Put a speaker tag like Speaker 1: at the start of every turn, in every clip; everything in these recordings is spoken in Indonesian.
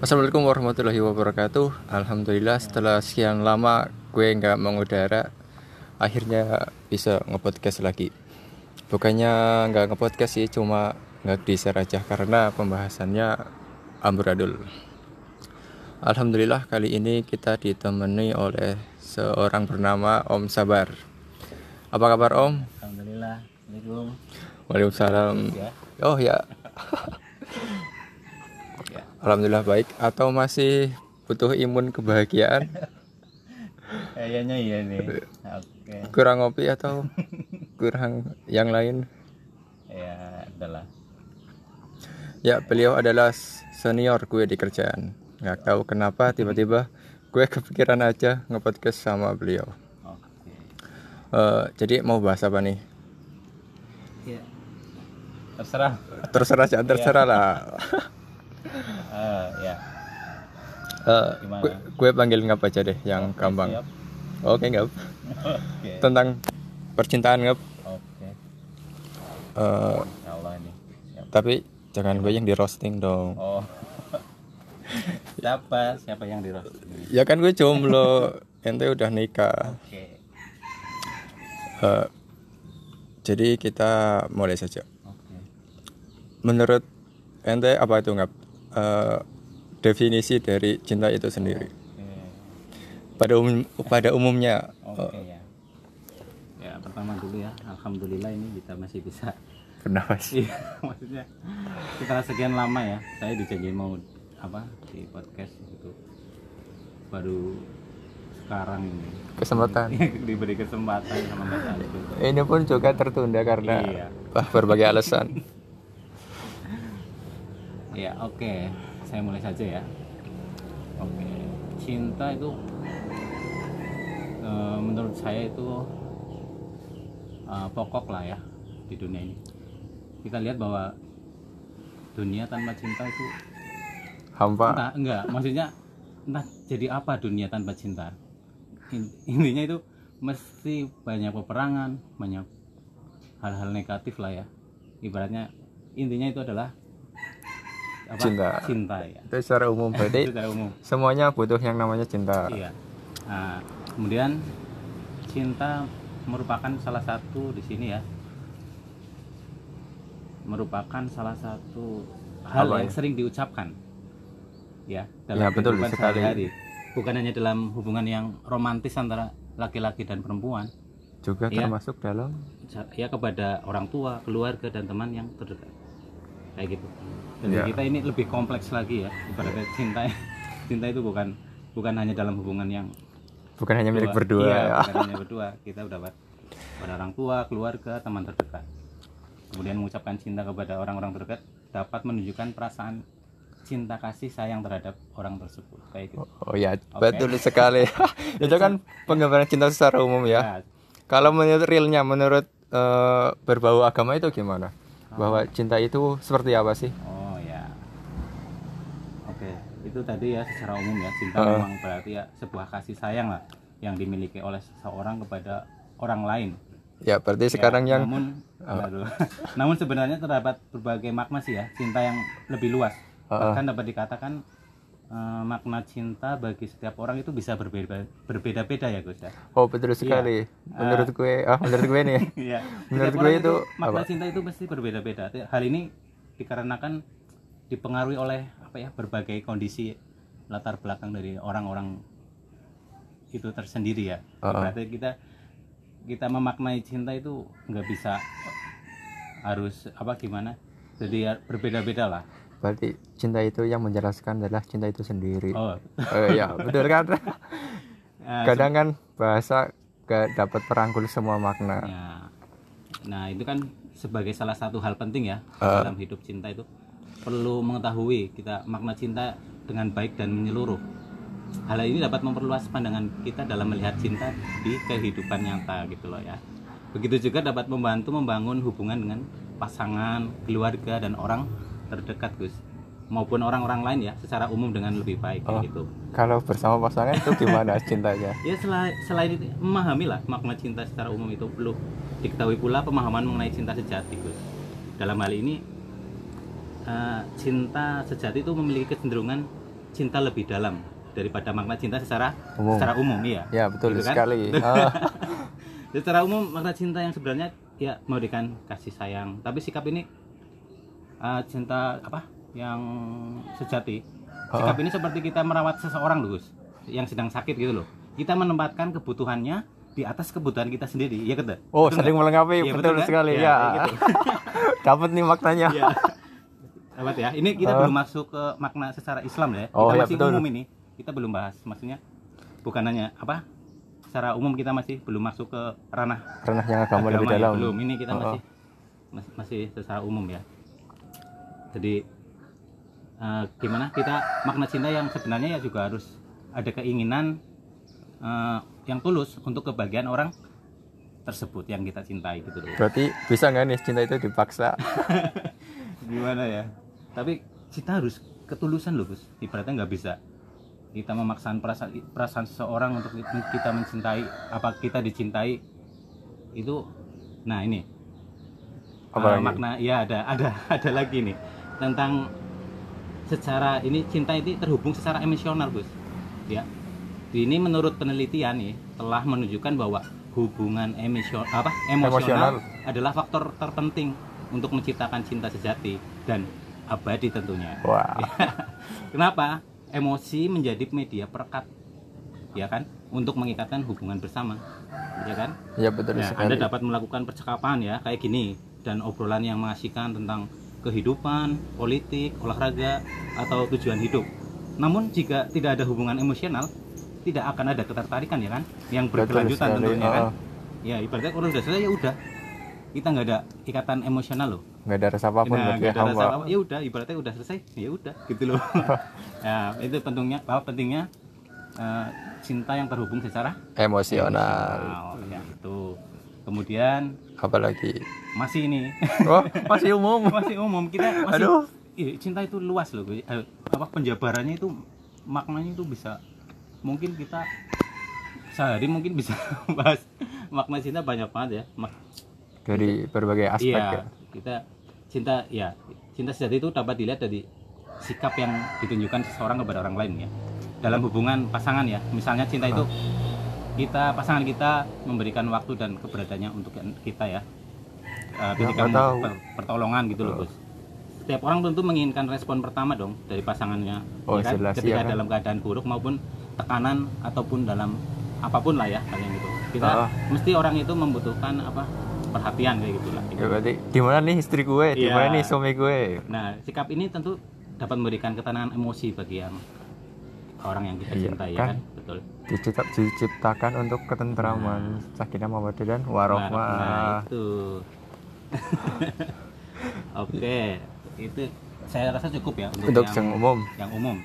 Speaker 1: Assalamualaikum warahmatullahi wabarakatuh Alhamdulillah setelah sekian lama gue nggak mengudara Akhirnya bisa ngepodcast lagi Bukannya nggak ngepodcast sih cuma nggak share aja Karena pembahasannya amburadul Alhamdulillah kali ini kita ditemani oleh seorang bernama Om Sabar Apa kabar Om?
Speaker 2: Alhamdulillah. Assalamualaikum.
Speaker 1: Waalaikumsalam
Speaker 2: Ya.
Speaker 1: Oh Ya. Alhamdulillah baik Atau masih butuh imun kebahagiaan
Speaker 2: Kayaknya iya nih. Oke.
Speaker 1: kurang ngopi atau kurang yang lain
Speaker 2: Ya, adalah.
Speaker 1: ya beliau adalah senior gue di kerjaan nggak tahu kenapa tiba-tiba gue kepikiran aja ngepodcast sama beliau
Speaker 2: Oke.
Speaker 1: Eh, jadi mau bahas apa nih
Speaker 2: Ya. Terserah.
Speaker 1: terserah jangan terserah lah
Speaker 2: Eh, ya.
Speaker 1: Eh,
Speaker 2: Gimana?
Speaker 1: gue, gue panggil ngap aja deh yang
Speaker 2: Oke,
Speaker 1: gampang
Speaker 2: siap.
Speaker 1: oke ngap
Speaker 2: Oke.
Speaker 1: tentang percintaan ngap
Speaker 2: Oke.
Speaker 1: Eh,
Speaker 2: Insya Allah ini. Siap.
Speaker 1: tapi jangan gue yang di roasting dong
Speaker 2: Oh. Siapa? Siapa yang di roast ini?
Speaker 1: ya kan gue jomblo ente udah nikah
Speaker 2: Oke.
Speaker 1: Eh, jadi kita mulai saja.
Speaker 2: Oke.
Speaker 1: Menurut ente apa itu nggak Eh, definisi dari cinta itu sendiri? Pada umum pada umumnya
Speaker 2: Oke ya. Ya, pertama dulu ya. Alhamdulillah ini kita masih bisa
Speaker 1: bernapas.
Speaker 2: Iya, maksudnya setelah sekian lama ya, saya dijanjiin mau apa di podcast itu baru sekarang ini
Speaker 1: Kesempatan.
Speaker 2: diberi kesempatan sama Tantu.
Speaker 1: Ini pun juga tertunda karena
Speaker 2: Iya.
Speaker 1: berbagai alasan.
Speaker 2: Ya, oke. Saya mulai saja ya. Oke. Cinta itu eh, menurut saya itu eh, pokok lah ya di dunia ini. Kita lihat bahwa dunia tanpa cinta itu
Speaker 1: Hampa.
Speaker 2: entah enggak maksudnya entah jadi apa dunia tanpa cinta In- intinya itu mesti banyak peperangan banyak hal-hal negatif lah ya ibaratnya intinya itu adalah apa?
Speaker 1: Cinta.
Speaker 2: cinta ya
Speaker 1: Itu secara umum berarti
Speaker 2: secara umum
Speaker 1: semuanya butuh yang namanya cinta.
Speaker 2: iya nah, kemudian cinta merupakan salah satu di sini ya merupakan salah satu hal
Speaker 1: Apa
Speaker 2: yang
Speaker 1: ya?
Speaker 2: sering diucapkan ya
Speaker 1: Ya, betul
Speaker 2: sehari-hari. bukan hanya dalam hubungan yang romantis antara laki-laki dan perempuan
Speaker 1: Juga
Speaker 2: Iya.
Speaker 1: termasuk dalam
Speaker 2: ya kepada orang tua keluarga dan teman yang terdekat kayak gitu dan
Speaker 1: Ya.
Speaker 2: kita ini lebih kompleks lagi ya ibaratnya cinta cinta itu bukan bukan hanya dalam hubungan yang
Speaker 1: bukan hanya milik
Speaker 2: Dua.
Speaker 1: berdua
Speaker 2: Iya,
Speaker 1: ya.
Speaker 2: bukan hanya berdua. Kita dapat pada orang tua, keluarga, teman terdekat. Kemudian mengucapkan cinta kepada orang-orang terdekat dapat menunjukkan perasaan cinta kasih sayang terhadap orang tersebut. Kayak gitu.
Speaker 1: Oh ya,
Speaker 2: Oke.
Speaker 1: betul sekali. itu kan penggambaran cinta secara umum ya.
Speaker 2: Nah,
Speaker 1: Kalau menurut realnya, menurut eh, berbau agama itu gimana? Bahwa cinta itu seperti apa sih?
Speaker 2: oh itu tadi ya secara umum ya cinta
Speaker 1: Uh.
Speaker 2: memang berarti ya sebuah kasih sayang lah yang dimiliki oleh seseorang kepada orang lain.
Speaker 1: Ya, berarti
Speaker 2: Ya,
Speaker 1: sekarang yang
Speaker 2: namun aduh. namun sebenarnya terdapat berbagai makna sih ya cinta yang lebih luas
Speaker 1: Uh-uh.
Speaker 2: bahkan dapat dikatakan eh, makna cinta bagi setiap orang itu bisa berbeda berbeda-beda ya Gus ya
Speaker 1: oh betul sekali. Menurut gue, ah menurut gue nih.
Speaker 2: Iya.
Speaker 1: Menurut gue
Speaker 2: orang
Speaker 1: itu
Speaker 2: makna
Speaker 1: apa?
Speaker 2: cinta itu pasti berbeda-beda hal ini dikarenakan dipengaruhi oleh apa ya berbagai kondisi latar belakang dari orang-orang itu tersendiri ya
Speaker 1: Uh-uh.
Speaker 2: berarti kita kita memaknai cinta itu nggak bisa harus apa gimana jadi ya berbeda-beda lah
Speaker 1: Berarti cinta itu yang menjelaskan adalah cinta itu sendiri.
Speaker 2: oh
Speaker 1: Oh iya, betul kan?
Speaker 2: eh,
Speaker 1: Kadang kan bahasa gak dapat perangkul semua makna.
Speaker 2: Ya. Nah, itu kan sebagai salah satu hal penting ya
Speaker 1: Uh.
Speaker 2: dalam hidup cinta itu perlu mengetahui kita makna cinta dengan baik dan menyeluruh. Hal ini dapat memperluas pandangan kita dalam melihat cinta di kehidupan nyata gitu loh ya. Begitu juga dapat membantu membangun hubungan dengan pasangan, keluarga dan orang terdekat Gus maupun orang-orang lain ya secara umum dengan lebih baik
Speaker 1: Oh.
Speaker 2: gitu.
Speaker 1: Kalau bersama pasangan itu gimana cintanya?
Speaker 2: Ya selain, selain itu memahami lah makna cinta secara umum itu perlu diketahui pula pemahaman mengenai cinta sejati Gus. Dalam hal ini eh, cinta sejati itu memiliki kecenderungan cinta lebih dalam daripada makna cinta secara
Speaker 1: Umum.
Speaker 2: secara umum iya
Speaker 1: Ya betul
Speaker 2: Gitu kan?
Speaker 1: sekali. Ah,
Speaker 2: secara umum makna cinta yang sebenarnya ya memberikan kasih sayang tapi sikap ini uh, cinta apa yang sejati sikap ini seperti kita merawat seseorang loh Gus yang sedang sakit gitu loh kita menempatkan kebutuhannya di atas kebutuhan kita sendiri ya kata
Speaker 1: oh saling melengkapi
Speaker 2: Iya,
Speaker 1: betul,
Speaker 2: betul kan?
Speaker 1: sekali
Speaker 2: Ya,
Speaker 1: ya.
Speaker 2: gitu.
Speaker 1: Dapat nih maknanya.
Speaker 2: Iya. Dapat ya. Ini kita belum masuk ke makna secara Islam ya. Kita
Speaker 1: Oh, iya,
Speaker 2: masih
Speaker 1: betul.
Speaker 2: umum ini. Kita belum bahas. Maksudnya bukan hanya apa? Secara umum kita masih belum masuk ke ranah
Speaker 1: Ranah yang agama, lebih
Speaker 2: ya.
Speaker 1: dalam.
Speaker 2: Belum. Ini kita
Speaker 1: Oh, oh.
Speaker 2: masih masih, masih secara umum ya. Jadi eh, gimana kita makna cinta yang sebenarnya ya juga harus ada keinginan eh, yang tulus untuk kebahagiaan orang tersebut yang kita cintai gitu loh.
Speaker 1: Berarti bisa nggak nih cinta itu dipaksa?
Speaker 2: gimana ya tapi kita harus ketulusan loh Gus. Ibaratnya nggak bisa. Kita memaksakan perasaan perasaan seseorang untuk kita mencintai apa kita dicintai itu nah ini.
Speaker 1: Apa lagi?
Speaker 2: makna ya ada ada ada lagi nih. Tentang secara ini cinta itu terhubung secara emosional Gus. Ya. Ini menurut penelitian nih telah menunjukkan bahwa hubungan emosional apa emosional,
Speaker 1: Emosional.
Speaker 2: adalah faktor terpenting untuk menciptakan cinta sejati dan abadi tentunya
Speaker 1: Wah.
Speaker 2: Kenapa? Emosi menjadi media perekat, ya kan? Untuk mengikatkan hubungan bersama, ya kan?
Speaker 1: Ya betul
Speaker 2: Nah,
Speaker 1: sekali.
Speaker 2: Anda dapat melakukan percakapan ya kayak gini dan obrolan yang mengasihkan tentang kehidupan, politik, olahraga atau tujuan hidup. Namun jika tidak ada hubungan emosional, tidak akan ada ketertarikan ya kan? Yang berkelanjutan tentunya kan?
Speaker 1: Oh,
Speaker 2: Ya ibaratnya kalau udah selesai ya udah. Kita nggak ada ikatan emosional loh
Speaker 1: nggak ada rasa apa pun
Speaker 2: nah,
Speaker 1: bagi
Speaker 2: nggak ada rasa apa ya udah ibaratnya udah selesai ya udah gitu loh ya itu pentingnya bahwa pentingnya eh, cinta yang terhubung secara
Speaker 1: Emosional.
Speaker 2: emosional, ya itu kemudian
Speaker 1: Apalagi.
Speaker 2: masih ini
Speaker 1: Oh masih umum.
Speaker 2: masih umum kita masih
Speaker 1: Aduh.
Speaker 2: Ih, cinta itu luas loh. Eh, apa penjabarannya itu maknanya itu bisa mungkin kita sehari mungkin bisa bahas makna cinta banyak banget ya Mak-
Speaker 1: Dari berbagai aspek
Speaker 2: Iya,
Speaker 1: ya.
Speaker 2: Kita cinta ya cinta sejati itu dapat dilihat dari sikap yang ditunjukkan seseorang kepada orang lain ya. Dalam hubungan pasangan ya, misalnya cinta itu kita pasangan kita memberikan waktu dan keberadaannya untuk kita ya. Eh, ketika
Speaker 1: nggak tahu.
Speaker 2: per- pertolongan gitu loh, Gus. Setiap orang tentu menginginkan respon pertama dong dari pasangannya,
Speaker 1: Oh,
Speaker 2: ya kan?
Speaker 1: jelas,
Speaker 2: ketika
Speaker 1: iya kan?
Speaker 2: dalam keadaan buruk maupun tekanan ataupun dalam apa pun lah ya kalian gitu. Kita
Speaker 1: Ah.
Speaker 2: mesti orang itu membutuhkan apa perhatian kayak gitulah.
Speaker 1: Ya berarti gimana nih istri gue? Gimana
Speaker 2: Iya.
Speaker 1: nih suami gue?
Speaker 2: Nah, sikap ini tentu dapat memberikan ketenangan emosi bagi yang orang yang kita
Speaker 1: Iya,
Speaker 2: cintai ya
Speaker 1: kan?
Speaker 2: kan, betul.
Speaker 1: Dicipta, diciptakan untuk ketentraman, sakinah mawaddah dan warohmah.
Speaker 2: Nah, itu. Oke, itu saya rasa cukup ya untuk,
Speaker 1: Untuk
Speaker 2: yang,
Speaker 1: yang umum.
Speaker 2: yang umum.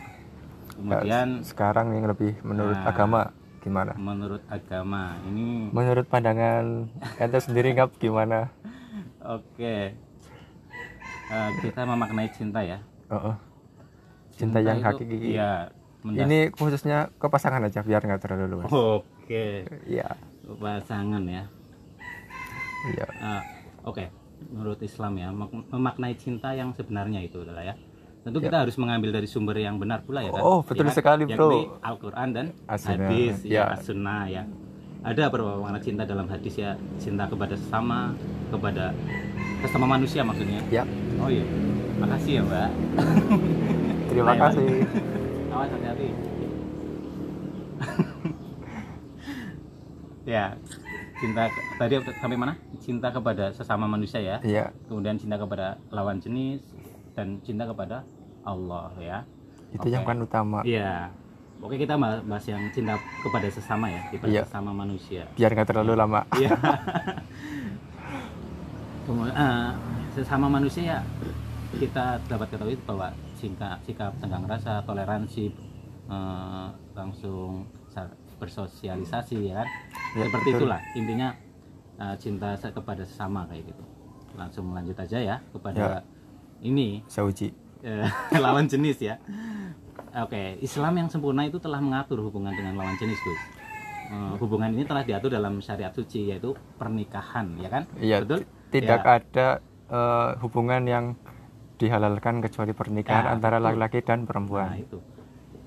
Speaker 2: Kemudian
Speaker 1: Sekarang yang lebih menurut
Speaker 2: Nah.
Speaker 1: agama gimana?
Speaker 2: menurut agama ini
Speaker 1: Menurut pandangan ente sendiri nggak gimana?
Speaker 2: oke. Eh, kita memaknai cinta ya.
Speaker 1: Oh, oh. Cinta yang
Speaker 2: itu,
Speaker 1: hakiki.
Speaker 2: Iya, mendas-
Speaker 1: Ini khususnya ke pasangan aja biar nggak terlalu luas.
Speaker 2: Oke,
Speaker 1: Iya,
Speaker 2: pasangan ya.
Speaker 1: iya.
Speaker 2: Ah, Oke, menurut Islam ya, memaknai cinta yang sebenarnya itu adalah ya. Tentu kita harus mengambil dari sumber yang benar pula ya kan.
Speaker 1: Oh, betul
Speaker 2: Ya kan?
Speaker 1: sekali, Bro.
Speaker 2: Al-Qur'an dan
Speaker 1: As-Sunnah,
Speaker 2: hadis ya,
Speaker 1: ya.
Speaker 2: as-sunnah ya. Ada makna cinta dalam hadis ya, cinta kepada sesama, kepada sesama manusia maksudnya.
Speaker 1: Ya,
Speaker 2: Oh iya. Makasih ya, Mbak.
Speaker 1: terima kasih.
Speaker 2: Awas hati-hati. ya, cinta tadi sampai mana? Cinta kepada sesama manusia ya.
Speaker 1: Iya,
Speaker 2: Kemudian cinta kepada lawan jenis dan cinta kepada Allah ya.
Speaker 1: itu
Speaker 2: Oke.
Speaker 1: yang kan utama.
Speaker 2: Iya. Oke kita bahas yang cinta kepada sesama ya, kepada
Speaker 1: Iya.
Speaker 2: sesama manusia.
Speaker 1: Biar nggak terlalu lama.
Speaker 2: Iya. Eh, sesama manusia ya kita dapat ketahui bahwa sikap sikap tenggang rasa, toleransi, eh, langsung sa- bersosialisasi ya kan.
Speaker 1: Ya,
Speaker 2: Seperti
Speaker 1: betul.
Speaker 2: itulah intinya eh, cinta kepada sesama kayak gitu. Langsung lanjut aja ya kepada
Speaker 1: Ya.
Speaker 2: ini
Speaker 1: Saya uji.
Speaker 2: eh, lawan jenis ya. Oke, Islam yang sempurna itu telah mengatur hubungan dengan lawan jenis, Gus. Eh, hubungan ini telah diatur dalam syariat suci yaitu pernikahan, ya kan?
Speaker 1: Iya,
Speaker 2: Betul?
Speaker 1: ti- tidak
Speaker 2: Ya.
Speaker 1: ada eh, hubungan yang dihalalkan kecuali pernikahan
Speaker 2: Ya,
Speaker 1: antara laki-laki dan
Speaker 2: Nah,
Speaker 1: perempuan.
Speaker 2: itu.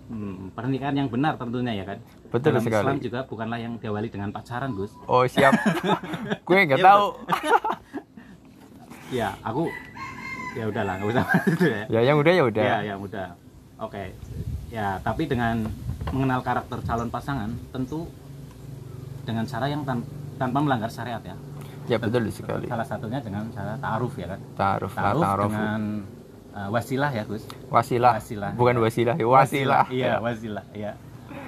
Speaker 2: Hmm, pernikahan yang benar tentunya ya kan.
Speaker 1: Betul
Speaker 2: Dalam
Speaker 1: sekali.
Speaker 2: Islam juga bukanlah yang diawali dengan pacaran, Gus.
Speaker 1: Oh siap. gue nggak
Speaker 2: Iya,
Speaker 1: tahu.
Speaker 2: Ya, aku ya udahlah, nggak usah itu ya.
Speaker 1: Ya yang udah ya udah.
Speaker 2: Ya, ya udah. Oke. Ya, tapi dengan mengenal karakter calon pasangan tentu dengan cara yang tan- tanpa melanggar syariat ya.
Speaker 1: Ya betul sekali.
Speaker 2: Salah satunya dengan cara ta'aruf ya kan.
Speaker 1: Taaruf,
Speaker 2: Ta'aruf
Speaker 1: taaruf.
Speaker 2: dengan uh, wasilah ya, Gus.
Speaker 1: Wasilah.
Speaker 2: Wasilah.
Speaker 1: Bukan wasilah, ya, wasilah.
Speaker 2: Iya, wasilah. Iya.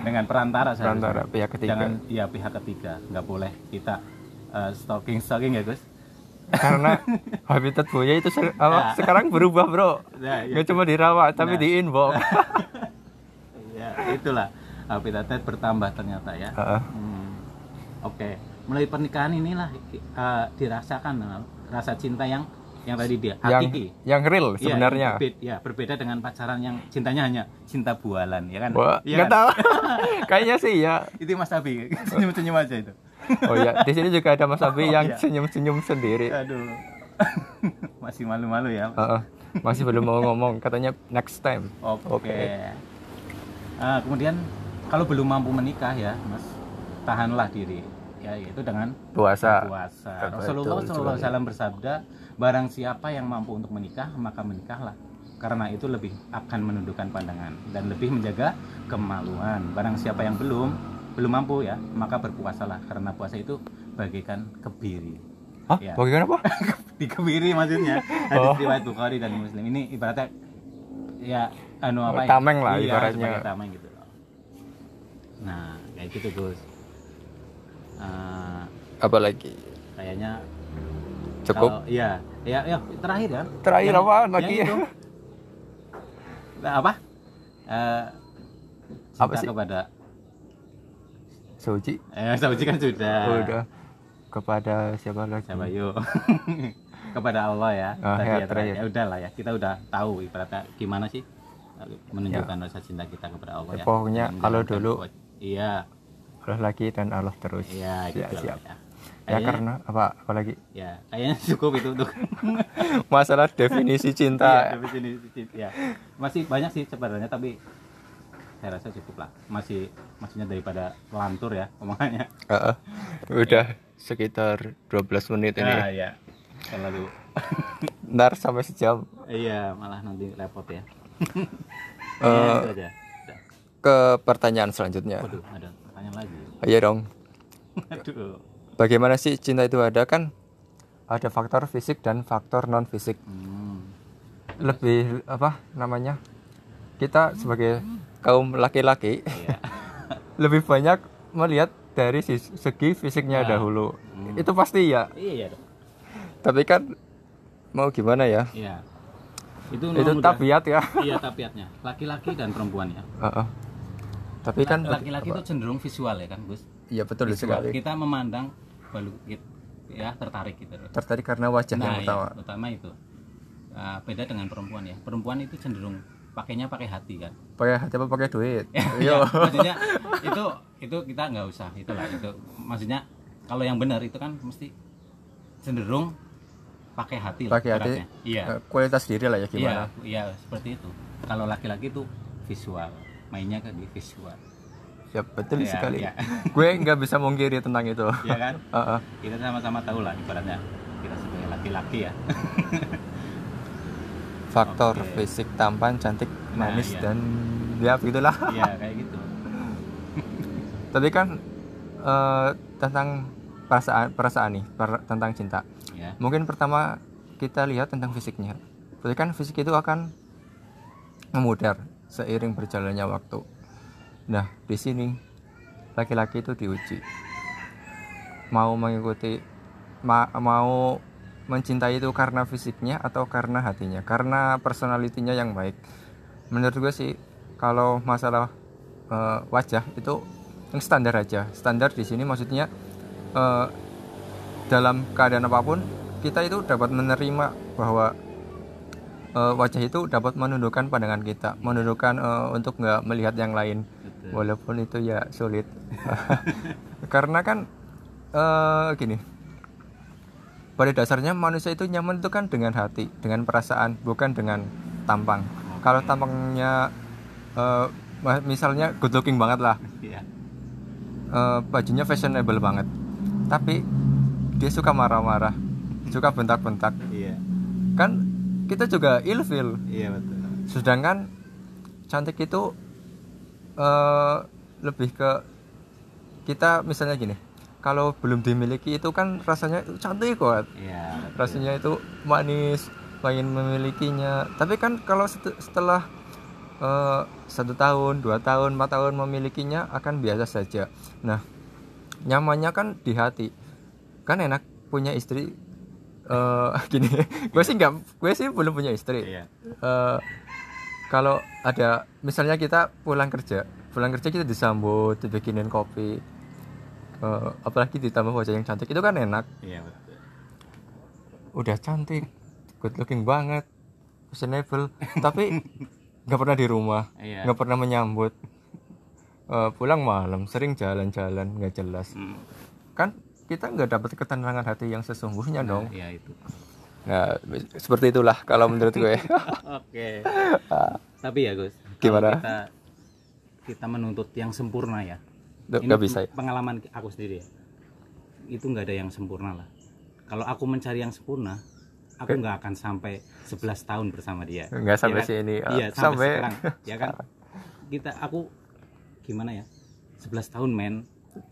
Speaker 2: Dengan perantara seharusnya.
Speaker 1: Perantara pihak ketiga.
Speaker 2: Jangan iya pihak ketiga. Nggak boleh kita uh, stalking stalking ya, Gus.
Speaker 1: Karena habitat buaya itu se- apa,
Speaker 2: Ya.
Speaker 1: sekarang berubah, Bro.
Speaker 2: Nah, iya.
Speaker 1: Nggak cuma dirawat, tapi
Speaker 2: Nah.
Speaker 1: di inbox.
Speaker 2: Ya, itulah habitatnya bertambah ternyata ya.
Speaker 1: Heeh.
Speaker 2: Hmm, Oke, melalui pernikahan inilah uh, dirasakan uh, rasa cinta yang yang tadi dia
Speaker 1: yang
Speaker 2: hakiki.
Speaker 1: yang real
Speaker 2: Iya,
Speaker 1: sebenarnya.
Speaker 2: yang berbeda, ya, berbeda dengan pacaran yang cintanya hanya cinta bualan, ya kan?
Speaker 1: Wah, nggak
Speaker 2: kan?
Speaker 1: tahu. Kayaknya sih ya.
Speaker 2: Itu Mas Abi, senyum-senyum aja itu.
Speaker 1: Oh ya, di sini juga ada Mas Abi
Speaker 2: Oh,
Speaker 1: yang
Speaker 2: iya.
Speaker 1: senyum-senyum sendiri.
Speaker 2: Aduh. Masih malu-malu ya.
Speaker 1: Heeh. Masih belum mau ngomong, katanya next time.
Speaker 2: Oke.
Speaker 1: Oke.
Speaker 2: Ah, kemudian kalau belum mampu menikah ya, Mas, tahanlah diri. Ya, itu dengan
Speaker 1: Puasa.
Speaker 2: puasa. Rasulullah
Speaker 1: sekali.
Speaker 2: SAW bersabda, barang siapa yang mampu untuk menikah, maka menikahlah. Karena itu lebih akan menundukkan pandangan dan lebih menjaga kemaluan. Barang siapa yang belum belum mampu ya, maka berpuasalah karena puasa itu bagaikan kebiri.
Speaker 1: Hah?
Speaker 2: Ya.
Speaker 1: Bagaimana, Pak?
Speaker 2: Dikebiri maksudnya. Hadis
Speaker 1: Oh.
Speaker 2: riwayat Bukhari dan Muslim. Ini ibaratnya ya anu apa ya?
Speaker 1: Tameng lah
Speaker 2: Iya,
Speaker 1: ibaratnya.
Speaker 2: sebagai tameng gitu. Nah, kayak gitu, Gus. Eh,
Speaker 1: Apalagi?
Speaker 2: kayaknya
Speaker 1: Cukup?
Speaker 2: kalau- iya ya ya terakhir kan
Speaker 1: Terakhir
Speaker 2: Yang- yang
Speaker 1: lagi ya?
Speaker 2: itu. Nah, apa cinta
Speaker 1: Apa sih?
Speaker 2: kepada
Speaker 1: Suci?
Speaker 2: eh Sauji kan sudah
Speaker 1: Oh, udah. Kepada siapa lagi?
Speaker 2: siapa yuk kepada Allah ya Tadi
Speaker 1: ya,
Speaker 2: ya,
Speaker 1: terakhir.
Speaker 2: ya udah lah ya kita udah tahu ibaratnya gimana sih eh, menunjukkan rasa cinta kita kepada Allah ya,
Speaker 1: Ya, pokoknya
Speaker 2: menjalankan
Speaker 1: dulu.
Speaker 2: iya
Speaker 1: Allah lagi dan Allah terus.
Speaker 2: iya gitu
Speaker 1: Ya,
Speaker 2: lah
Speaker 1: siap.
Speaker 2: ya.
Speaker 1: Ya
Speaker 2: Kayaknya-
Speaker 1: karena apa? Apalagi
Speaker 2: ya kayaknya cukup itu untuk
Speaker 1: masalah definisi cinta.
Speaker 2: definisi cinta. Ya. Masih banyak sih sebenarnya tapi saya rasa cukup lah. Masih maksudnya daripada lantur ya omongannya.
Speaker 1: Heeh. Udah sekitar 12 menit ini.
Speaker 2: Nah, ya. Terlalu
Speaker 1: Ntar sampai sejam.
Speaker 2: iya, malah nanti repot ya. Aja. Udah.
Speaker 1: Ke pertanyaan selanjutnya.
Speaker 2: Waduh, ada pertanyaan lagi.
Speaker 1: Iya dong.
Speaker 2: Aduh.
Speaker 1: Bagaimana sih cinta itu ada kan? Ada faktor fisik dan faktor non fisik.
Speaker 2: Hmm.
Speaker 1: Lebih apa namanya? Kita sebagai kaum laki-laki
Speaker 2: Iya.
Speaker 1: lebih banyak melihat dari segi fisiknya
Speaker 2: Nah.
Speaker 1: dahulu.
Speaker 2: Hmm.
Speaker 1: Itu pasti ya.
Speaker 2: Iya, dong.
Speaker 1: Tapi kan mau gimana ya?
Speaker 2: Iya. Itu
Speaker 1: Itu tabiat ya.
Speaker 2: Iya, tabiatnya. Laki-laki dan perempuan ya.
Speaker 1: Heeh. Tapi kan
Speaker 2: laki-laki itu cenderung visual ya kan, Gus?
Speaker 1: Iya betul
Speaker 2: Visual.
Speaker 1: sekali.
Speaker 2: Kita memandang balu gitu, ya tertarik gitu.
Speaker 1: Tertarik karena wajah yang
Speaker 2: Nah,
Speaker 1: pertama.
Speaker 2: ya, utama itu. Nah, beda dengan perempuan ya. Perempuan itu cenderung pakainya pakai hati kan.
Speaker 1: Pakai hati apa pakai duit?
Speaker 2: ya,
Speaker 1: Iya.
Speaker 2: maksudnya itu itu kita nggak usah itulah itu. Maksudnya kalau yang benar itu kan mesti cenderung pakai hati lah
Speaker 1: Pakai hati.
Speaker 2: Iya.
Speaker 1: Eh, Kualitas diri lah ya
Speaker 2: Iya,
Speaker 1: gimana?
Speaker 2: iya seperti itu. Kalau laki-laki itu visual, mainnya ke di visual.
Speaker 1: Ya betul
Speaker 2: Iya,
Speaker 1: sekali.
Speaker 2: iya.
Speaker 1: Gue nggak bisa mungkiri tentang itu.
Speaker 2: Iya kan?
Speaker 1: Heeh.
Speaker 2: Kita sama-sama tahu lah ibaratnya kita sebagai laki-laki ya.
Speaker 1: Faktor
Speaker 2: Oke.
Speaker 1: fisik, tampan, cantik,
Speaker 2: Nah,
Speaker 1: manis
Speaker 2: iya.
Speaker 1: dan ya begitulah.
Speaker 2: Iya, kayak gitu.
Speaker 1: Tapi kan eh, tentang perasaan perasaan nih, per- tentang cinta.
Speaker 2: Ya.
Speaker 1: Mungkin pertama kita lihat tentang fisiknya. Berarti kan fisik itu akan memudar seiring berjalannya waktu. Nah, di sini laki-laki itu diuji. Mau mengikuti ma- mau mencintai itu karena fisiknya atau karena hatinya, karena personalitinya yang baik. Menurut gue sih kalau masalah eh, wajah itu yang standar aja. Standar di sini maksudnya eh, dalam keadaan apa pun kita itu dapat menerima bahwa eh, wajah itu dapat menundukkan pandangan kita, menundukkan eh, untuk nggak melihat yang lain,
Speaker 2: Betul.
Speaker 1: walaupun itu ya sulit. Karena kan eh, gini, pada dasarnya manusia itu nyaman itu kan dengan hati, dengan perasaan, bukan dengan tampang. Kalau tampangnya ma- misalnya good looking banget lah. Eh, bajunya fashionable banget tapi dia suka marah-marah suka bentak-bentak
Speaker 2: Iya.
Speaker 1: kan kita juga ilfil
Speaker 2: Iya betul.
Speaker 1: sedangkan cantik itu eh lebih ke kita misalnya gini kalau belum dimiliki itu kan rasanya "Uh, cantik kok
Speaker 2: Iya. betul.
Speaker 1: rasanya itu manis pengen memilikinya. Tapi kan kalau set- setelah eh, satu tahun dua tahun empat tahun memilikinya akan biasa saja. Nah nyamannya kan di hati. Kan enak punya istri eh gini. Gue sih nggak gue sih belum punya istri.
Speaker 2: Iya.
Speaker 1: Eh, kalau ada misalnya kita pulang kerja. Pulang kerja kita disambut dibikinin kopi Eh, apalagi ditambah wajah yang cantik itu kan enak
Speaker 2: Iya betul.
Speaker 1: udah cantik good looking banget fashionable tapi nggak pernah di rumah
Speaker 2: Iya.
Speaker 1: nggak pernah menyambut Eh, pulang malam sering jalan-jalan nggak jelas
Speaker 2: Hmm.
Speaker 1: kan kita nggak dapat ketenangan hati yang sesungguhnya dong
Speaker 2: Iya itu.
Speaker 1: nah seperti itulah kalau menurut gue
Speaker 2: Oke. Tapi ya Gus.
Speaker 1: Gimana?
Speaker 2: Kita kita menuntut yang sempurna ya.
Speaker 1: Nggak- bisa ya?
Speaker 2: Pengalaman aku sendiri ya. Itu nggak ada yang sempurna lah. Kalau aku mencari yang sempurna, aku nggak akan sampai 11 tahun bersama dia.
Speaker 1: Nggak sampai
Speaker 2: Ya kan?
Speaker 1: sini, eh,
Speaker 2: Iya, sampai,
Speaker 1: sampai-
Speaker 2: sekarang. Ya kan? Kita aku gimana ya? 11 tahun men.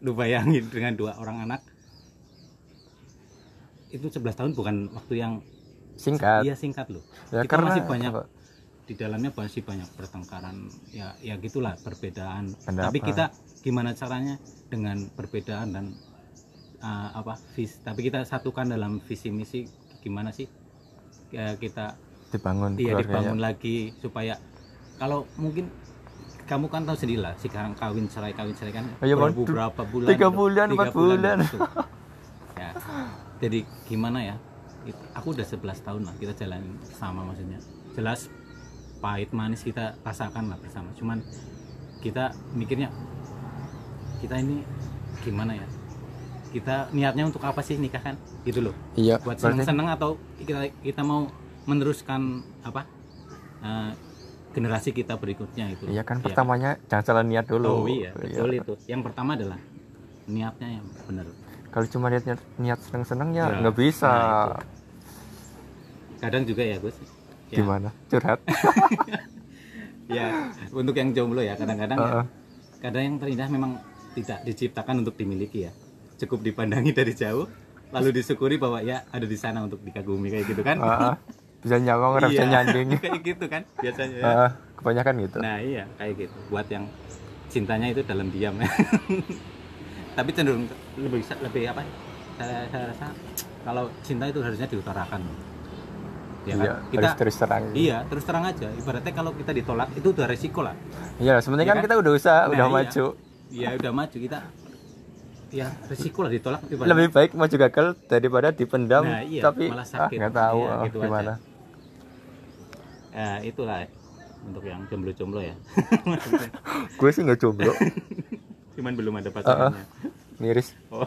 Speaker 2: Lu bayangin dengan dua orang anak. Itu 11 tahun bukan waktu yang
Speaker 1: singkat
Speaker 2: Iya singkat loh.
Speaker 1: Ya,
Speaker 2: kita
Speaker 1: karena
Speaker 2: masih banyak
Speaker 1: apa?
Speaker 2: Di dalamnya masih banyak pertengkaran. Ya ya gitulah perbedaan.
Speaker 1: Pendapat.
Speaker 2: Tapi kita gimana caranya dengan perbedaan dan uh, apa vis tapi kita satukan dalam visi misi gimana sih Ya, kita
Speaker 1: dibangun
Speaker 2: iya dibangun lagi supaya kalau mungkin kamu kan tahu sendiri lah sekarang kawin cerai kawin cerai kan
Speaker 1: Bang.
Speaker 2: baru beberapa bulan
Speaker 1: Tiga
Speaker 2: gitu.
Speaker 1: bulan,
Speaker 2: Tiga
Speaker 1: empat bulan.
Speaker 2: gitu. ya jadi gimana ya aku udah 11 tahun lah kita jalanin sama maksudnya jelas pahit manis kita rasakan lah bersama. Cuman kita mikirnya kita ini gimana ya? Kita niatnya untuk apa sih nikah kan? Gitu loh.
Speaker 1: Iya
Speaker 2: buat
Speaker 1: berarti
Speaker 2: seneng-seneng atau kita kita mau meneruskan apa eh, generasi kita berikutnya itu
Speaker 1: iya kan
Speaker 2: Ya.
Speaker 1: pertamanya jangan salah niat dulu.
Speaker 2: Oh iya betul itu. Yang pertama adalah niatnya yang benar.
Speaker 1: Kalau cuma niat niat, seneng seneng ya
Speaker 2: Ya,
Speaker 1: nggak bisa.
Speaker 2: Nah, kadang juga ya Gus ya,
Speaker 1: gimana curhat
Speaker 2: ya untuk yang jomblo ya kadang-kadang ya,
Speaker 1: Heeh.
Speaker 2: kadang yang terindah memang tidak diciptakan untuk dimiliki ya cukup dipandangi dari jauh lalu disyukuri bahwa ya ada di sana untuk dikagumi kayak gitu kan
Speaker 1: Heeh. bisa nyawang bisa
Speaker 2: Iya,
Speaker 1: nyanding
Speaker 2: kayak gitu kan biasanya ya.
Speaker 1: Heeh, kebanyakan gitu
Speaker 2: Nah iya kayak gitu. Buat yang cintanya itu dalam diam ya. Tapi cenderung lebih lebih apa? ya? Saya, saya rasa kalau cinta itu harusnya diutarakan. Ya kan?
Speaker 1: iya
Speaker 2: Kita
Speaker 1: harus terus terang
Speaker 2: iya terus terang aja. Ibaratnya kalau kita ditolak itu udah resiko lah.
Speaker 1: iya sebenarnya
Speaker 2: Iya
Speaker 1: kan
Speaker 2: kan?
Speaker 1: kita udah usaha
Speaker 2: Nah,
Speaker 1: udah
Speaker 2: iya.
Speaker 1: maju
Speaker 2: Iya udah maju kita. Ya resiko lah ditolak. ibaratnya.
Speaker 1: lebih baik maju gagal daripada dipendam
Speaker 2: Nah, iya,
Speaker 1: tapi
Speaker 2: malah
Speaker 1: ah nggak tahu
Speaker 2: Iya,
Speaker 1: ah,
Speaker 2: gitu
Speaker 1: gimana
Speaker 2: Ya, itulah untuk yang jomblo-jomblo ya.
Speaker 1: gue sih nggak coba
Speaker 2: Cuman belum ada pasangannya.
Speaker 1: miris
Speaker 2: Oh,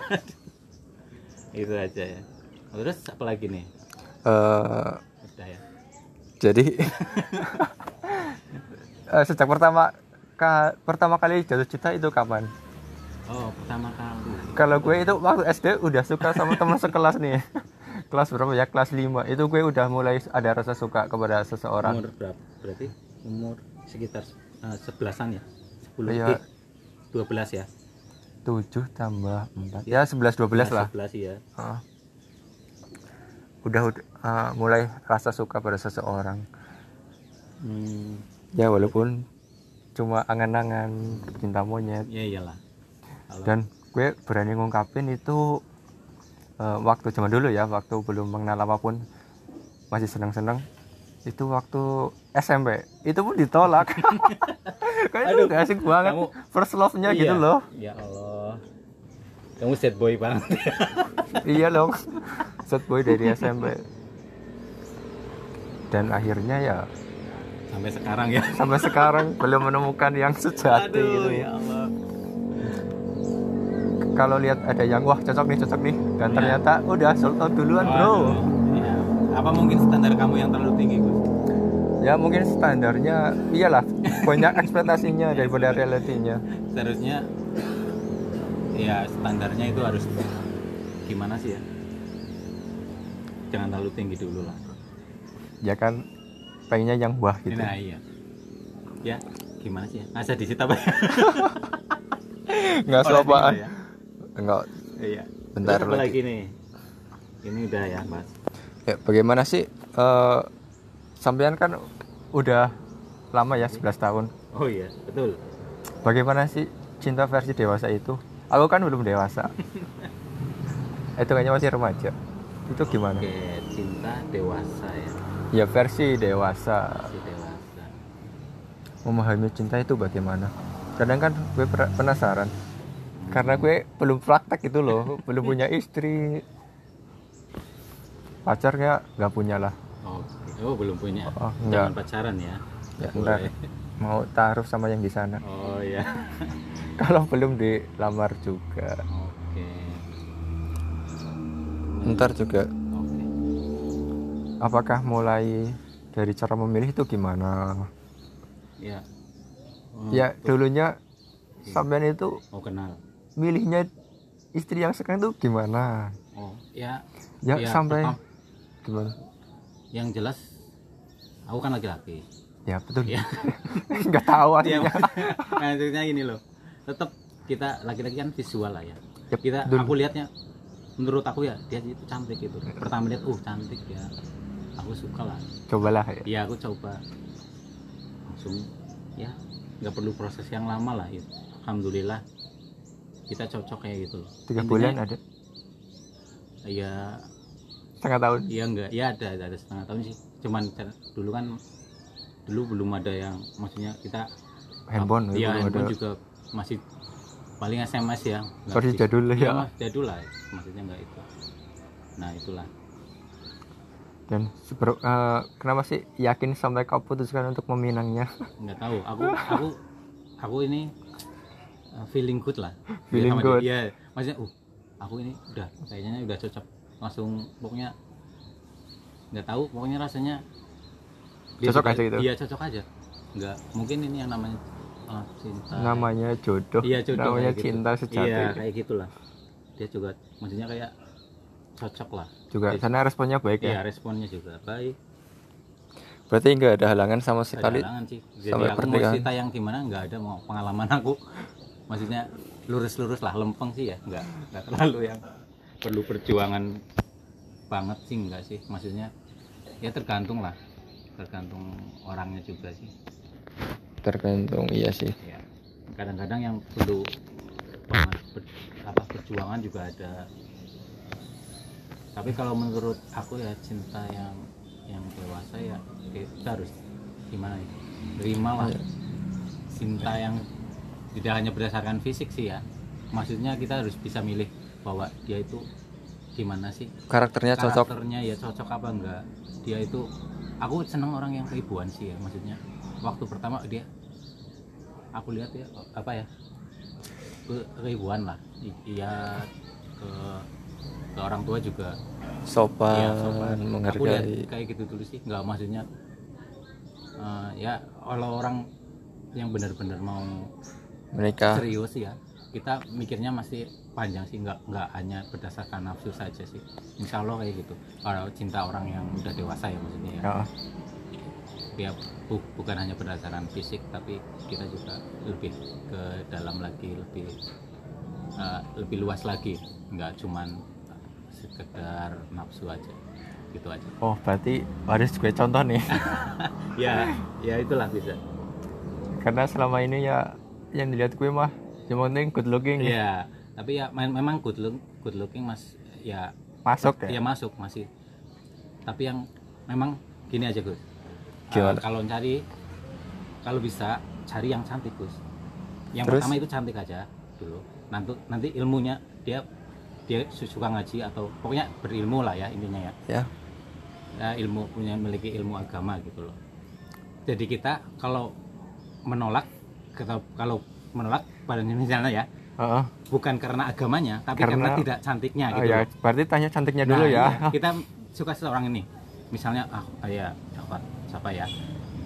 Speaker 2: itu aja ya. Terus apa lagi nih?
Speaker 1: Eh,
Speaker 2: ya.
Speaker 1: Jadi eh, sejak pertama ka- pertama kali jatuh cinta itu kapan
Speaker 2: Oh, pertama kali.
Speaker 1: kalau gue itu waktu SD udah suka sama teman sekelas nih kelas berapa ya kelas 5 itu gue udah mulai ada rasa suka kepada seseorang
Speaker 2: Umur berapa? Berarti umur sekitar eh, sebelasan ya? 10
Speaker 1: Iya.
Speaker 2: eh, 12 ya?
Speaker 1: 7 tambah 4 ya 11 12 lah
Speaker 2: 11 ya.
Speaker 1: Ah. Udah ah, mulai rasa suka pada seseorang.
Speaker 2: Hmm,
Speaker 1: ya walaupun cuma angan-angan cinta monyet.
Speaker 2: Ya iyalah.
Speaker 1: Dan gue berani ngungkapin itu eh, waktu zaman dulu ya waktu belum mengenal apa pun masih seneng-seneng itu waktu SMP itu pun ditolak. Kayak itu gak asik banget?
Speaker 2: Kamu-
Speaker 1: first love-nya gitu
Speaker 2: Iya.
Speaker 1: loh.
Speaker 2: Ya Allah. Kamu sad boy banget.
Speaker 1: iya loh set boy dari SMP dan akhirnya ya
Speaker 2: Sampai sekarang ya.
Speaker 1: sampai sekarang belum menemukan yang sejati gitu
Speaker 2: Aduh, ya Allah.
Speaker 1: kalau lihat ada yang wah cocok nih cocok nih dan
Speaker 2: Iya.
Speaker 1: ternyata udah sold out duluan bro
Speaker 2: Waduh, iya. Apa mungkin standar kamu yang terlalu tinggi, Gus?
Speaker 1: ya mungkin standarnya iyalah banyak ekspektasinya daripada realitinya
Speaker 2: seharusnya ya standarnya itu harus gimana sih ya? Jangan terlalu tinggi dulu lah.
Speaker 1: Ya kan pengennya yang wah gitu.
Speaker 2: Nah iya. Ya gimana sih ya? Nggak di situ apa?
Speaker 1: Nggak apaan
Speaker 2: ya?
Speaker 1: Enggak
Speaker 2: iya.
Speaker 1: Bentar
Speaker 2: Terus
Speaker 1: lagi.
Speaker 2: lagi nih? Ini udah ya mas.
Speaker 1: Ya, bagaimana sih eh sampean kan udah lama ya 11 tahun.
Speaker 2: Oh iya betul.
Speaker 1: Bagaimana sih cinta versi dewasa itu aku kan belum dewasa. Itu kayaknya masih remaja. Itu gimana?
Speaker 2: Oke cinta dewasa ya.
Speaker 1: Ya versi dewasa.
Speaker 2: Si dewasa.
Speaker 1: Memahami cinta itu bagaimana? Kadang kan gue penasaran. Karena gue belum praktek itu loh. Belum punya istri. Pacarnya nggak punya lah.
Speaker 2: Oke. Oh belum punya?
Speaker 1: Oh, enggak.
Speaker 2: jangan pacaran ya?
Speaker 1: Ya ntar mau taruh sama yang di sana.
Speaker 2: Oh ya
Speaker 1: kalau belum dilamar juga.
Speaker 2: Oke.
Speaker 1: Ntar juga.
Speaker 2: Oke.
Speaker 1: Apakah mulai dari cara memilih itu gimana?
Speaker 2: Ya. Oh,
Speaker 1: ya dulunya sampean itu
Speaker 2: mau kenal.
Speaker 1: milihnya istri yang sekarang tuh gimana?
Speaker 2: Oh ya.
Speaker 1: Ya
Speaker 2: ya,
Speaker 1: sampai
Speaker 2: pertama-
Speaker 1: gimana?
Speaker 2: Yang jelas aku kan laki-laki.
Speaker 1: Ya betul.
Speaker 2: Ya.
Speaker 1: Nggak tahu
Speaker 2: ya
Speaker 1: aslinya
Speaker 2: maksudnya gini loh tetap kita laki-laki kan visual lah ya.
Speaker 1: Ya,
Speaker 2: kita
Speaker 1: betul.
Speaker 2: aku lihatnya menurut aku ya dia itu cantik gitu. Pertama lihat uh cantik ya. Aku suka lah.
Speaker 1: Cobalah ya.
Speaker 2: Ya aku coba. Langsung ya nggak perlu proses yang lama lah ya. alhamdulillah kita cocok kayak gitu loh.
Speaker 1: Tiga bulan ada?
Speaker 2: Ya
Speaker 1: setengah tahun?
Speaker 2: Iya enggak, ya ada, ada ada setengah tahun sih. Cuman dulu kan dulu belum ada yang maksudnya kita
Speaker 1: handphone
Speaker 2: ya handphone
Speaker 1: ada.
Speaker 2: juga masih paling SMS ya. Nggak
Speaker 1: versi jadul lah
Speaker 2: Iya,
Speaker 1: ya
Speaker 2: Mas, jadul lah, maksudnya enggak itu. Nah, itulah.
Speaker 1: dan seber, eh, kenapa sih yakin sampai kau putuskan untuk meminangnya
Speaker 2: Enggak tahu. Aku aku aku ini uh, feeling good lah.
Speaker 1: Feeling
Speaker 2: sama
Speaker 1: good.
Speaker 2: Iya, maksudnya uh aku ini udah kayaknya udah cocok. Langsung pokoknya nggak tahu pokoknya rasanya dia
Speaker 1: Cocok
Speaker 2: juga-
Speaker 1: aja gitu?
Speaker 2: Iya, cocok aja. Enggak, mungkin ini yang namanya uh, cinta.
Speaker 1: namanya jodoh
Speaker 2: Iya, jodoh
Speaker 1: namanya
Speaker 2: gitu.
Speaker 1: cinta sejati
Speaker 2: Iya, kayak gitulah. Dia juga maksudnya kayak cocok lah.
Speaker 1: juga
Speaker 2: Iya.
Speaker 1: sana responnya baik
Speaker 2: Iya,
Speaker 1: ya
Speaker 2: responnya juga baik.
Speaker 1: berarti nggak ada halangan sama
Speaker 2: Ada
Speaker 1: sekali
Speaker 2: halangan sih. Jadi
Speaker 1: sampai
Speaker 2: aku mau
Speaker 1: pernikahan.
Speaker 2: cerita yang gimana nggak ada mau pengalaman aku. Maksudnya lurus-lurus lah, lempeng sih ya, nggak nggak terlalu yang perlu perjuangan banget sih enggak sih. Maksudnya ya tergantung lah, tergantung orangnya juga sih.
Speaker 1: Tergantung iya sih
Speaker 2: Ya. Kadang-kadang yang perlu apa perjuangan juga ada. Tapi kalau menurut aku ya cinta yang yang dewasa ya kita harus gimana ya? Terima lah
Speaker 1: Iya.
Speaker 2: cinta yang tidak hanya berdasarkan fisik sih ya maksudnya kita harus bisa milih bahwa dia itu gimana sih
Speaker 1: karakternya cocok
Speaker 2: karakternya ya cocok apa enggak dia itu aku seneng orang yang keibuan sih ya maksudnya waktu pertama dia aku lihat ya apa ya ke keibuan lah iya ke ke orang tua juga
Speaker 1: sopan,
Speaker 2: Iya, sopan. Aku lihat
Speaker 1: menghargai
Speaker 2: kayak gitu dulu sih, nggak maksudnya eh, ya kalau orang yang benar-benar mau
Speaker 1: menikah
Speaker 2: serius ya, kita mikirnya masih panjang sih, nggak nggak hanya berdasarkan nafsu saja sih. Insya Allah kayak gitu. Kalau cinta orang yang udah dewasa ya maksudnya ya,
Speaker 1: ya,
Speaker 2: dia bu- bukan hanya berdasarkan fisik, tapi kita juga lebih ke dalam lagi, lebih eh, lebih luas lagi, nggak cuman sekedar nafsu aja, gitu aja.
Speaker 1: oh berarti harus gue contoh nih.
Speaker 2: Ya ya itulah bisa.
Speaker 1: Karena selama ini ya yang dilihat gue mah yang penting good looking
Speaker 2: Iya, tapi ya me- memang good look good looking mas ya
Speaker 1: masuk
Speaker 2: ya?
Speaker 1: ya
Speaker 2: masuk masih. Tapi yang memang gini aja Gus
Speaker 1: Gimana?
Speaker 2: kalau cari kalau bisa cari yang cantik Gus yang
Speaker 1: Terus?
Speaker 2: pertama itu cantik aja dulu nanti nanti ilmunya dia dia su- suka ngaji atau pokoknya berilmu lah ya intinya ya
Speaker 1: ya
Speaker 2: ya, ilmu punya memiliki ilmu agama gitu loh jadi kita kalau menolak kalau kalau menolak pada misalnya ya
Speaker 1: Heeh.
Speaker 2: bukan karena agamanya tapi karena,
Speaker 1: Karena-
Speaker 2: tidak cantiknya
Speaker 1: Oh,
Speaker 2: gitu
Speaker 1: ya
Speaker 2: loh.
Speaker 1: berarti tanya cantiknya
Speaker 2: Nah,
Speaker 1: dulu ya
Speaker 2: iya. kita suka seseorang ini misalnya ah ya siapa ya?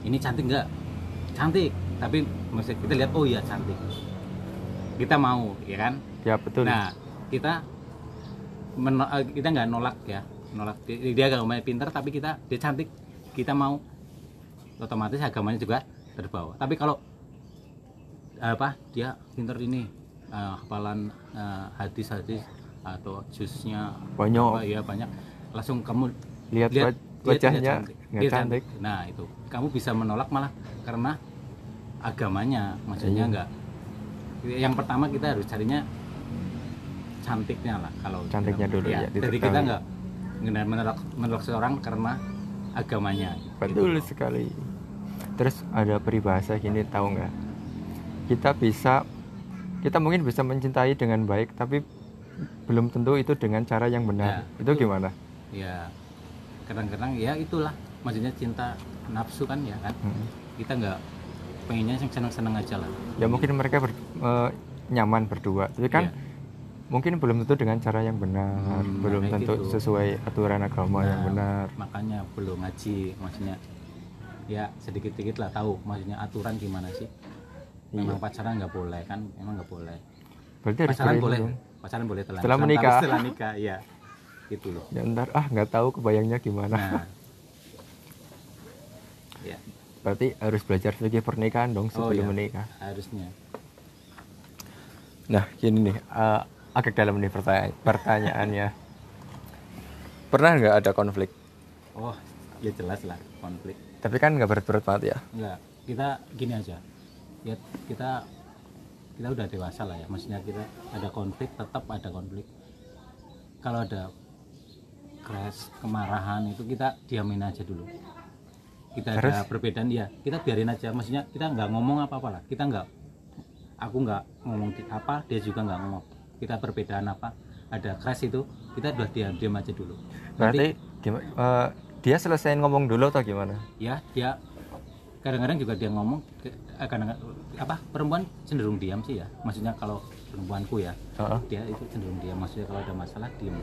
Speaker 2: Ini cantik nggak? Cantik tapi maksudnya kita lihat oh iya cantik. Kita mau ya kan?
Speaker 1: Ya betul.
Speaker 2: Nah kita eh, kita nggak nolak ya. Nolak. Dia dia agamanya pinter tapi kita dia cantik. Kita mau. Otomatis agamanya juga terbawa. Tapi kalau apa dia pinter ini eh, hafalan eh, hadis-hadis atau jusnya
Speaker 1: banyak.
Speaker 2: apa ya banyak. Langsung kamu
Speaker 1: lihat
Speaker 2: lihat
Speaker 1: wajahnya
Speaker 2: cantik.
Speaker 1: nggak
Speaker 2: Dia
Speaker 1: cantik.
Speaker 2: nah itu. Kamu bisa menolak malah karena agamanya. Maksudnya
Speaker 1: Iya.
Speaker 2: enggak yang pertama kita harus carinya cantiknya lah kalau
Speaker 1: Cantiknya dulu ya,
Speaker 2: jadi
Speaker 1: diketahui.
Speaker 2: kita enggak menolak menolak, seorang karena agamanya.
Speaker 1: Betul
Speaker 2: Gitu.
Speaker 1: sekali. Terus ada peribahasa gini tahu nggak? Kita bisa kita mungkin bisa mencintai dengan baik tapi belum tentu itu dengan cara yang benar.
Speaker 2: Ya,
Speaker 1: itu
Speaker 2: betul.
Speaker 1: gimana?
Speaker 2: Ya kadang-kadang ya itulah maksudnya cinta nafsu kan ya kan
Speaker 1: Hmm.
Speaker 2: kita enggak pengennya yang seneng-seneng aja lah
Speaker 1: ya mungkin mereka ber- eh, nyaman berdua tapi kan
Speaker 2: Iya.
Speaker 1: mungkin belum tentu dengan cara yang benar
Speaker 2: Hmm,
Speaker 1: belum tentu
Speaker 2: gitu.
Speaker 1: sesuai aturan agama yang
Speaker 2: Nah,
Speaker 1: benar
Speaker 2: makanya belum ngaji maksudnya ya sedikit-sedikit lah tahu maksudnya aturan gimana sih memang pacaran nggak boleh kan memang nggak boleh
Speaker 1: berarti
Speaker 2: pacaran boleh
Speaker 1: dong.
Speaker 2: pacaran boleh telan
Speaker 1: Setelah menikah.
Speaker 2: setelah nikah ya gitu loh
Speaker 1: ya ntar ah nggak tahu kebayangnya gimana
Speaker 2: nah ya
Speaker 1: berarti harus belajar fikih pernikahan dong
Speaker 2: Oh,
Speaker 1: sebelum
Speaker 2: iya.
Speaker 1: menikah
Speaker 2: harusnya
Speaker 1: Nah, gini nih, eh, agak dalam nih pertanya pertanyaannya. Pernah nggak ada konflik?
Speaker 2: oh ya jelas lah konflik
Speaker 1: Tapi kan nggak berat-berat banget ya.
Speaker 2: Enggak, kita gini aja. Ya kita kita udah dewasa lah ya. Maksudnya kita ada konflik, tetap ada konflik. Kalau ada crash, kemarahan itu kita diamin aja dulu. Kita ada
Speaker 1: Terus?
Speaker 2: perbedaan ya, kita biarin aja. Maksudnya kita nggak ngomong apa-apa lah. Kita nggak aku nggak ngomong apa, dia juga nggak ngomong. Kita perbedaan apa? Ada crash itu, kita udah diam diam aja dulu.
Speaker 1: Berarti gimana? eh, dia selesai ngomong dulu atau gimana?
Speaker 2: ya dia kadang-kadang juga dia ngomong ke- eh, kadang apa perempuan cenderung diam sih ya maksudnya kalau perempuanku ya
Speaker 1: Heeh.
Speaker 2: dia itu cenderung diam maksudnya kalau ada masalah diam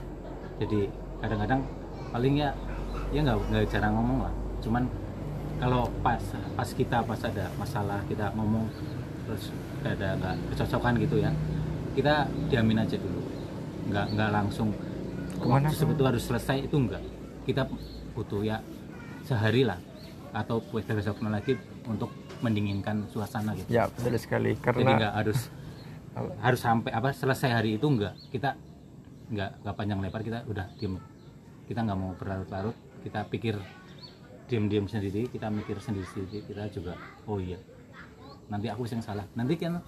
Speaker 2: jadi kadang-kadang paling ya ya nggak nggak jarang ngomong lah. Cuman kalau pas pas kita pas ada masalah kita ngomong terus ada nggak kecocokan gitu ya kita diamin aja dulu. Nggak nggak langsung
Speaker 1: Ke mana,
Speaker 2: waktu itu harus selesai itu enggak kita butuh ya sehari lah atau besok lagi untuk mendinginkan suasana gitu.
Speaker 1: Ya, betul sekali.
Speaker 2: jadi
Speaker 1: Karena
Speaker 2: nggak harus harus sampai apa selesai hari itu enggak kita nggak nggak panjang lebar kita udah diem kita nggak mau berlarut-larut kita pikir diem-diem sendiri kita mikir sendiri-sendiri kita juga oh iya nanti aku yang salah nanti kan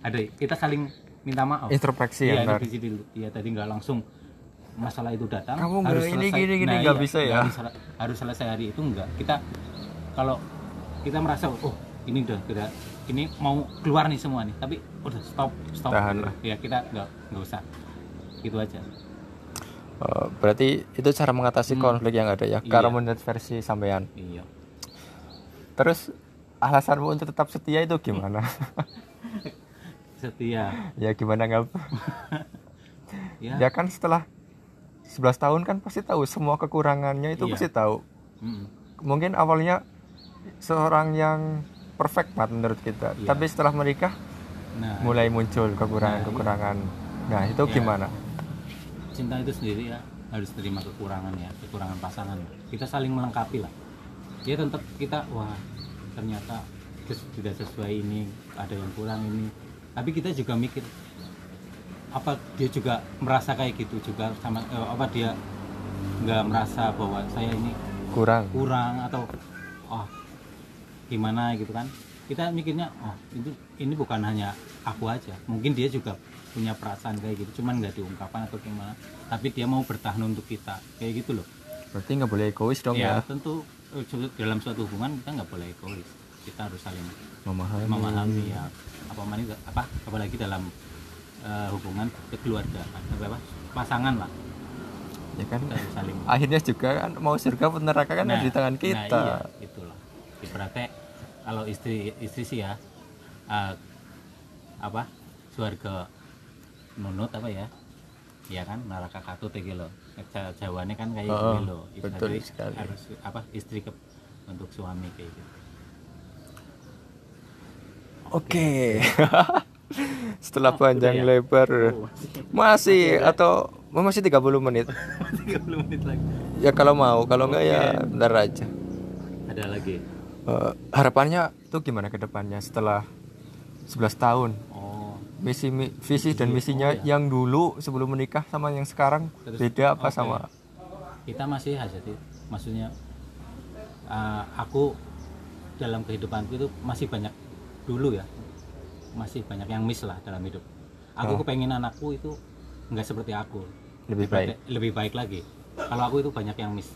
Speaker 2: ada kita saling minta maaf
Speaker 1: introspeksi
Speaker 2: iya
Speaker 1: ya, ntar.
Speaker 2: introspeksi dulu iya tadi nggak langsung masalah itu datang
Speaker 1: Kamu
Speaker 2: harus
Speaker 1: ini,
Speaker 2: selesai.
Speaker 1: gini, gini,
Speaker 2: Nah, iya,
Speaker 1: bisa ya?
Speaker 2: bisa. harus selesai hari itu enggak kita kalau kita merasa oh ini udah kira ini mau keluar nih semua nih tapi udah stop stop
Speaker 1: Tahan lah.
Speaker 2: ya kita nggak nggak usah gitu aja
Speaker 1: Eh, berarti itu cara mengatasi
Speaker 2: Hmm.
Speaker 1: konflik yang ada ya.
Speaker 2: Iya.
Speaker 1: Kalau menurut versi sampean.
Speaker 2: iya
Speaker 1: Terus alasanmu untuk tetap setia itu gimana?
Speaker 2: setia
Speaker 1: ya gimana nggak?
Speaker 2: ya,
Speaker 1: Ya kan setelah 11 tahun kan pasti tahu semua kekurangannya itu
Speaker 2: Iya.
Speaker 1: pasti tahu.
Speaker 2: Mm-mm.
Speaker 1: Mungkin awalnya seorang yang perfect banget menurut kita,
Speaker 2: Iya.
Speaker 1: tapi setelah menikah
Speaker 2: nah
Speaker 1: mulai muncul kekurangan-kekurangan. Nah, itu
Speaker 2: Iya.
Speaker 1: gimana?
Speaker 2: Cinta itu sendiri ya harus terima kekurangan ya kekurangan pasangan. Kita saling melengkapi lah. Ya tetap kita wah ternyata tidak sesuai ini ada yang kurang ini. Tapi kita juga mikir apa dia juga merasa kayak gitu juga sama eh, apa dia nggak merasa bahwa saya ini
Speaker 1: Kurang.
Speaker 2: kurang atau oh gimana? gitu kan kita mikirnya oh itu ini bukan hanya aku aja mungkin dia juga punya perasaan kayak gitu cuman nggak diungkapkan atau gimana tapi dia mau bertahan untuk kita kayak gitu loh
Speaker 1: Berarti nggak boleh egois dong ya.
Speaker 2: ya tentu eh, dalam suatu hubungan kita nggak boleh egois kita harus saling
Speaker 1: Memahami.
Speaker 2: memahami ya apa apa apalagi dalam eh, hubungan keluarga apa, apa pasangan lah
Speaker 1: Ya kan.
Speaker 2: kita harus saling
Speaker 1: Akhirnya juga kan mau surga pun neraka kan ada di tangan kita.
Speaker 2: Nah, iya, itulah. Ibaratnya kalau istri istri sih ya eh, apa suarga nunut apa ya? Ya kan neraka katut lho. Ja- Jawabannya kan kayak
Speaker 1: Oh,
Speaker 2: gitu loh.
Speaker 1: betul sekali.
Speaker 2: Harus apa istri ke untuk suami kayak gitu.
Speaker 1: Oke. Setelah
Speaker 2: Oh,
Speaker 1: panjang
Speaker 2: ya?
Speaker 1: lebar
Speaker 2: Oh,
Speaker 1: masih atau oh, masih 30 menit.
Speaker 2: 30 menit lagi.
Speaker 1: Ya kalau mau, kalau enggak ya bentar aja.
Speaker 2: Ada lagi.
Speaker 1: Eh, harapannya tuh gimana ke depannya setelah 11 tahun?
Speaker 2: Oh,
Speaker 1: Misi mi- visi dan misinya
Speaker 2: oh, ya.
Speaker 1: yang dulu sebelum menikah sama yang sekarang
Speaker 2: Terus,
Speaker 1: beda apa
Speaker 2: oke.
Speaker 1: sama?
Speaker 2: kita masih aja sih. Maksudnya uh, aku dalam kehidupanku itu masih banyak dulu ya. Masih banyak yang miss lah dalam hidup. Aku
Speaker 1: Oh.
Speaker 2: kepengen anakku itu nggak seperti aku.
Speaker 1: Lebih baik.
Speaker 2: lebih baik lagi kalau aku itu banyak yang miss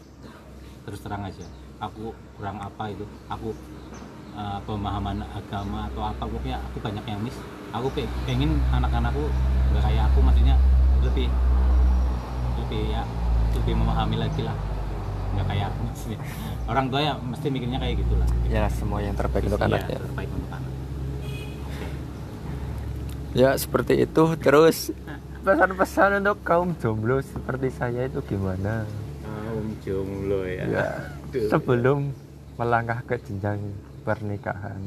Speaker 2: terus terang aja aku kurang apa itu. Aku uh, pemahaman agama atau apa pokoknya aku banyak yang miss. Aku pe- pengen anak-anakku nggak kayak aku maksudnya lebih lebih ya lebih memahami lagi lah. Nggak kayak aku maksudnya. Orang tua ya mesti mikirnya kayak gitulah.
Speaker 1: Ya semua yang terbaik untuk
Speaker 2: Iya,
Speaker 1: anaknya.
Speaker 2: terbaik untuk anak.
Speaker 1: Ya seperti itu. Terus? Pesan-pesan untuk kaum jomblo seperti saya itu gimana?
Speaker 2: kaum jomblo ya,
Speaker 1: Ya, sebelum melangkah ke jenjang pernikahan.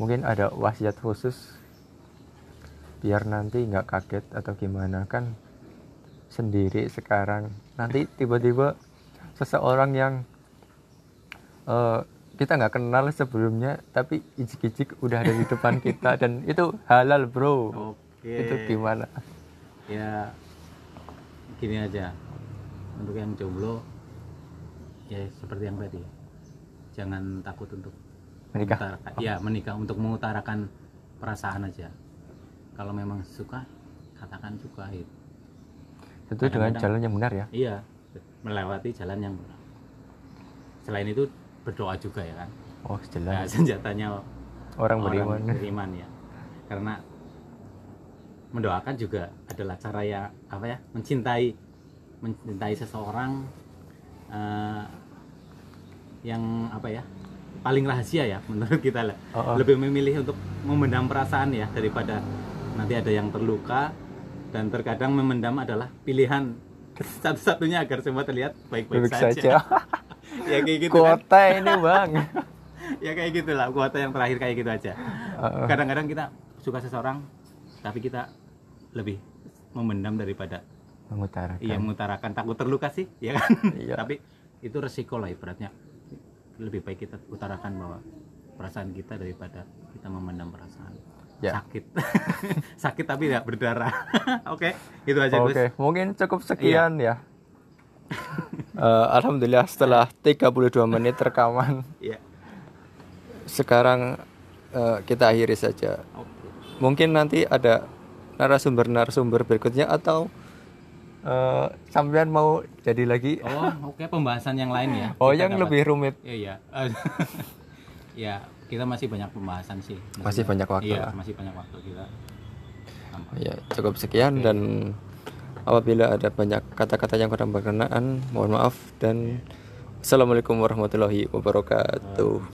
Speaker 1: Mungkin ada wasiat khusus biar nanti nggak kaget atau gimana. Kan sendiri sekarang nanti tiba-tiba seseorang yang eh, kita nggak kenal sebelumnya tapi ijik-ijik udah ada di depan kita dan itu halal bro.
Speaker 2: Oke.
Speaker 1: Itu gimana?
Speaker 2: Ya gini aja. Untuk yang jomblo ya seperti yang tadi. Jangan takut untuk
Speaker 1: Menikah.
Speaker 2: mengutarakan- ya menikah untuk mengutarakan perasaan aja. Kalau memang suka katakan suka itu
Speaker 1: itu dengan
Speaker 2: Kadang-kadang-
Speaker 1: jalan yang benar ya?
Speaker 2: Iya melewati jalan yang benar. Selain itu berdoa juga ya kan?
Speaker 1: Oh
Speaker 2: ya,
Speaker 1: jelas
Speaker 2: senjatanya
Speaker 1: orang beriman.
Speaker 2: beriman ya. Karena mendoakan juga adalah cara ya apa ya mencintai mencintai seseorang eh, yang apa ya paling rahasia ya menurut kita lah
Speaker 1: Oh, oh.
Speaker 2: lebih memilih untuk memendam perasaan ya daripada nanti ada yang terluka dan terkadang memendam adalah pilihan satu-satunya agar semua terlihat baik-baik
Speaker 1: Baik
Speaker 2: saja.
Speaker 1: saja.
Speaker 2: ya kayak gitu kan
Speaker 1: Kuota ini bang.
Speaker 2: ya kayak gitulah kuota yang terakhir kayak gitu aja
Speaker 1: Heeh.
Speaker 2: kadang-kadang kita suka seseorang tapi kita lebih memendam daripada
Speaker 1: Mengutarakan.
Speaker 2: iya mengutarakan. Takut terluka sih ya kan?
Speaker 1: Iya.
Speaker 2: tapi itu resiko lah ibaratnya. Lebih baik kita utarakan bahwa perasaan kita daripada kita memendam perasaan.
Speaker 1: Ya.
Speaker 2: sakit. Sakit tapi tidak berdarah. Oke itu aja
Speaker 1: Oke,
Speaker 2: Gus
Speaker 1: mungkin cukup sekian ya. Eh, Alhamdulillah setelah 32 menit rekaman,
Speaker 2: ya
Speaker 1: sekarang eh, kita akhiri saja.
Speaker 2: oke.
Speaker 1: Mungkin nanti ada narasumber-narasumber berikutnya atau eh, sampean mau jadi lagi?
Speaker 2: oh oke pembahasan yang lain ya
Speaker 1: Oh,
Speaker 2: Kita
Speaker 1: yang
Speaker 2: dapat-
Speaker 1: lebih rumit.
Speaker 2: Iya, iya. ya, kita masih banyak pembahasan sih.
Speaker 1: Masih banyak waktu
Speaker 2: Iya,
Speaker 1: lah.
Speaker 2: masih banyak waktu kita. Tambah.
Speaker 1: Ya, cukup sekian dan apabila ada banyak kata-kata yang kurang berkenaan, mohon maaf dan Assalamualaikum warahmatullahi wabarakatuh.